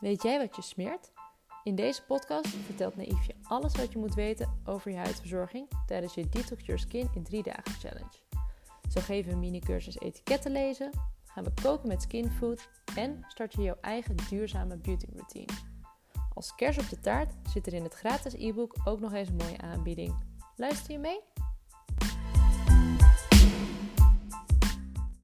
Weet jij wat je smeert? In deze podcast vertelt Naïef je alles wat je moet weten over je huidverzorging tijdens je Detox Your Skin in 3 dagen challenge. Zo geven we een mini-cursus etiketten lezen, gaan we koken met skinfood en start je jouw eigen duurzame beauty routine. Als kers op de taart zit er in het gratis e-book ook nog eens een mooie aanbieding. Luister je mee?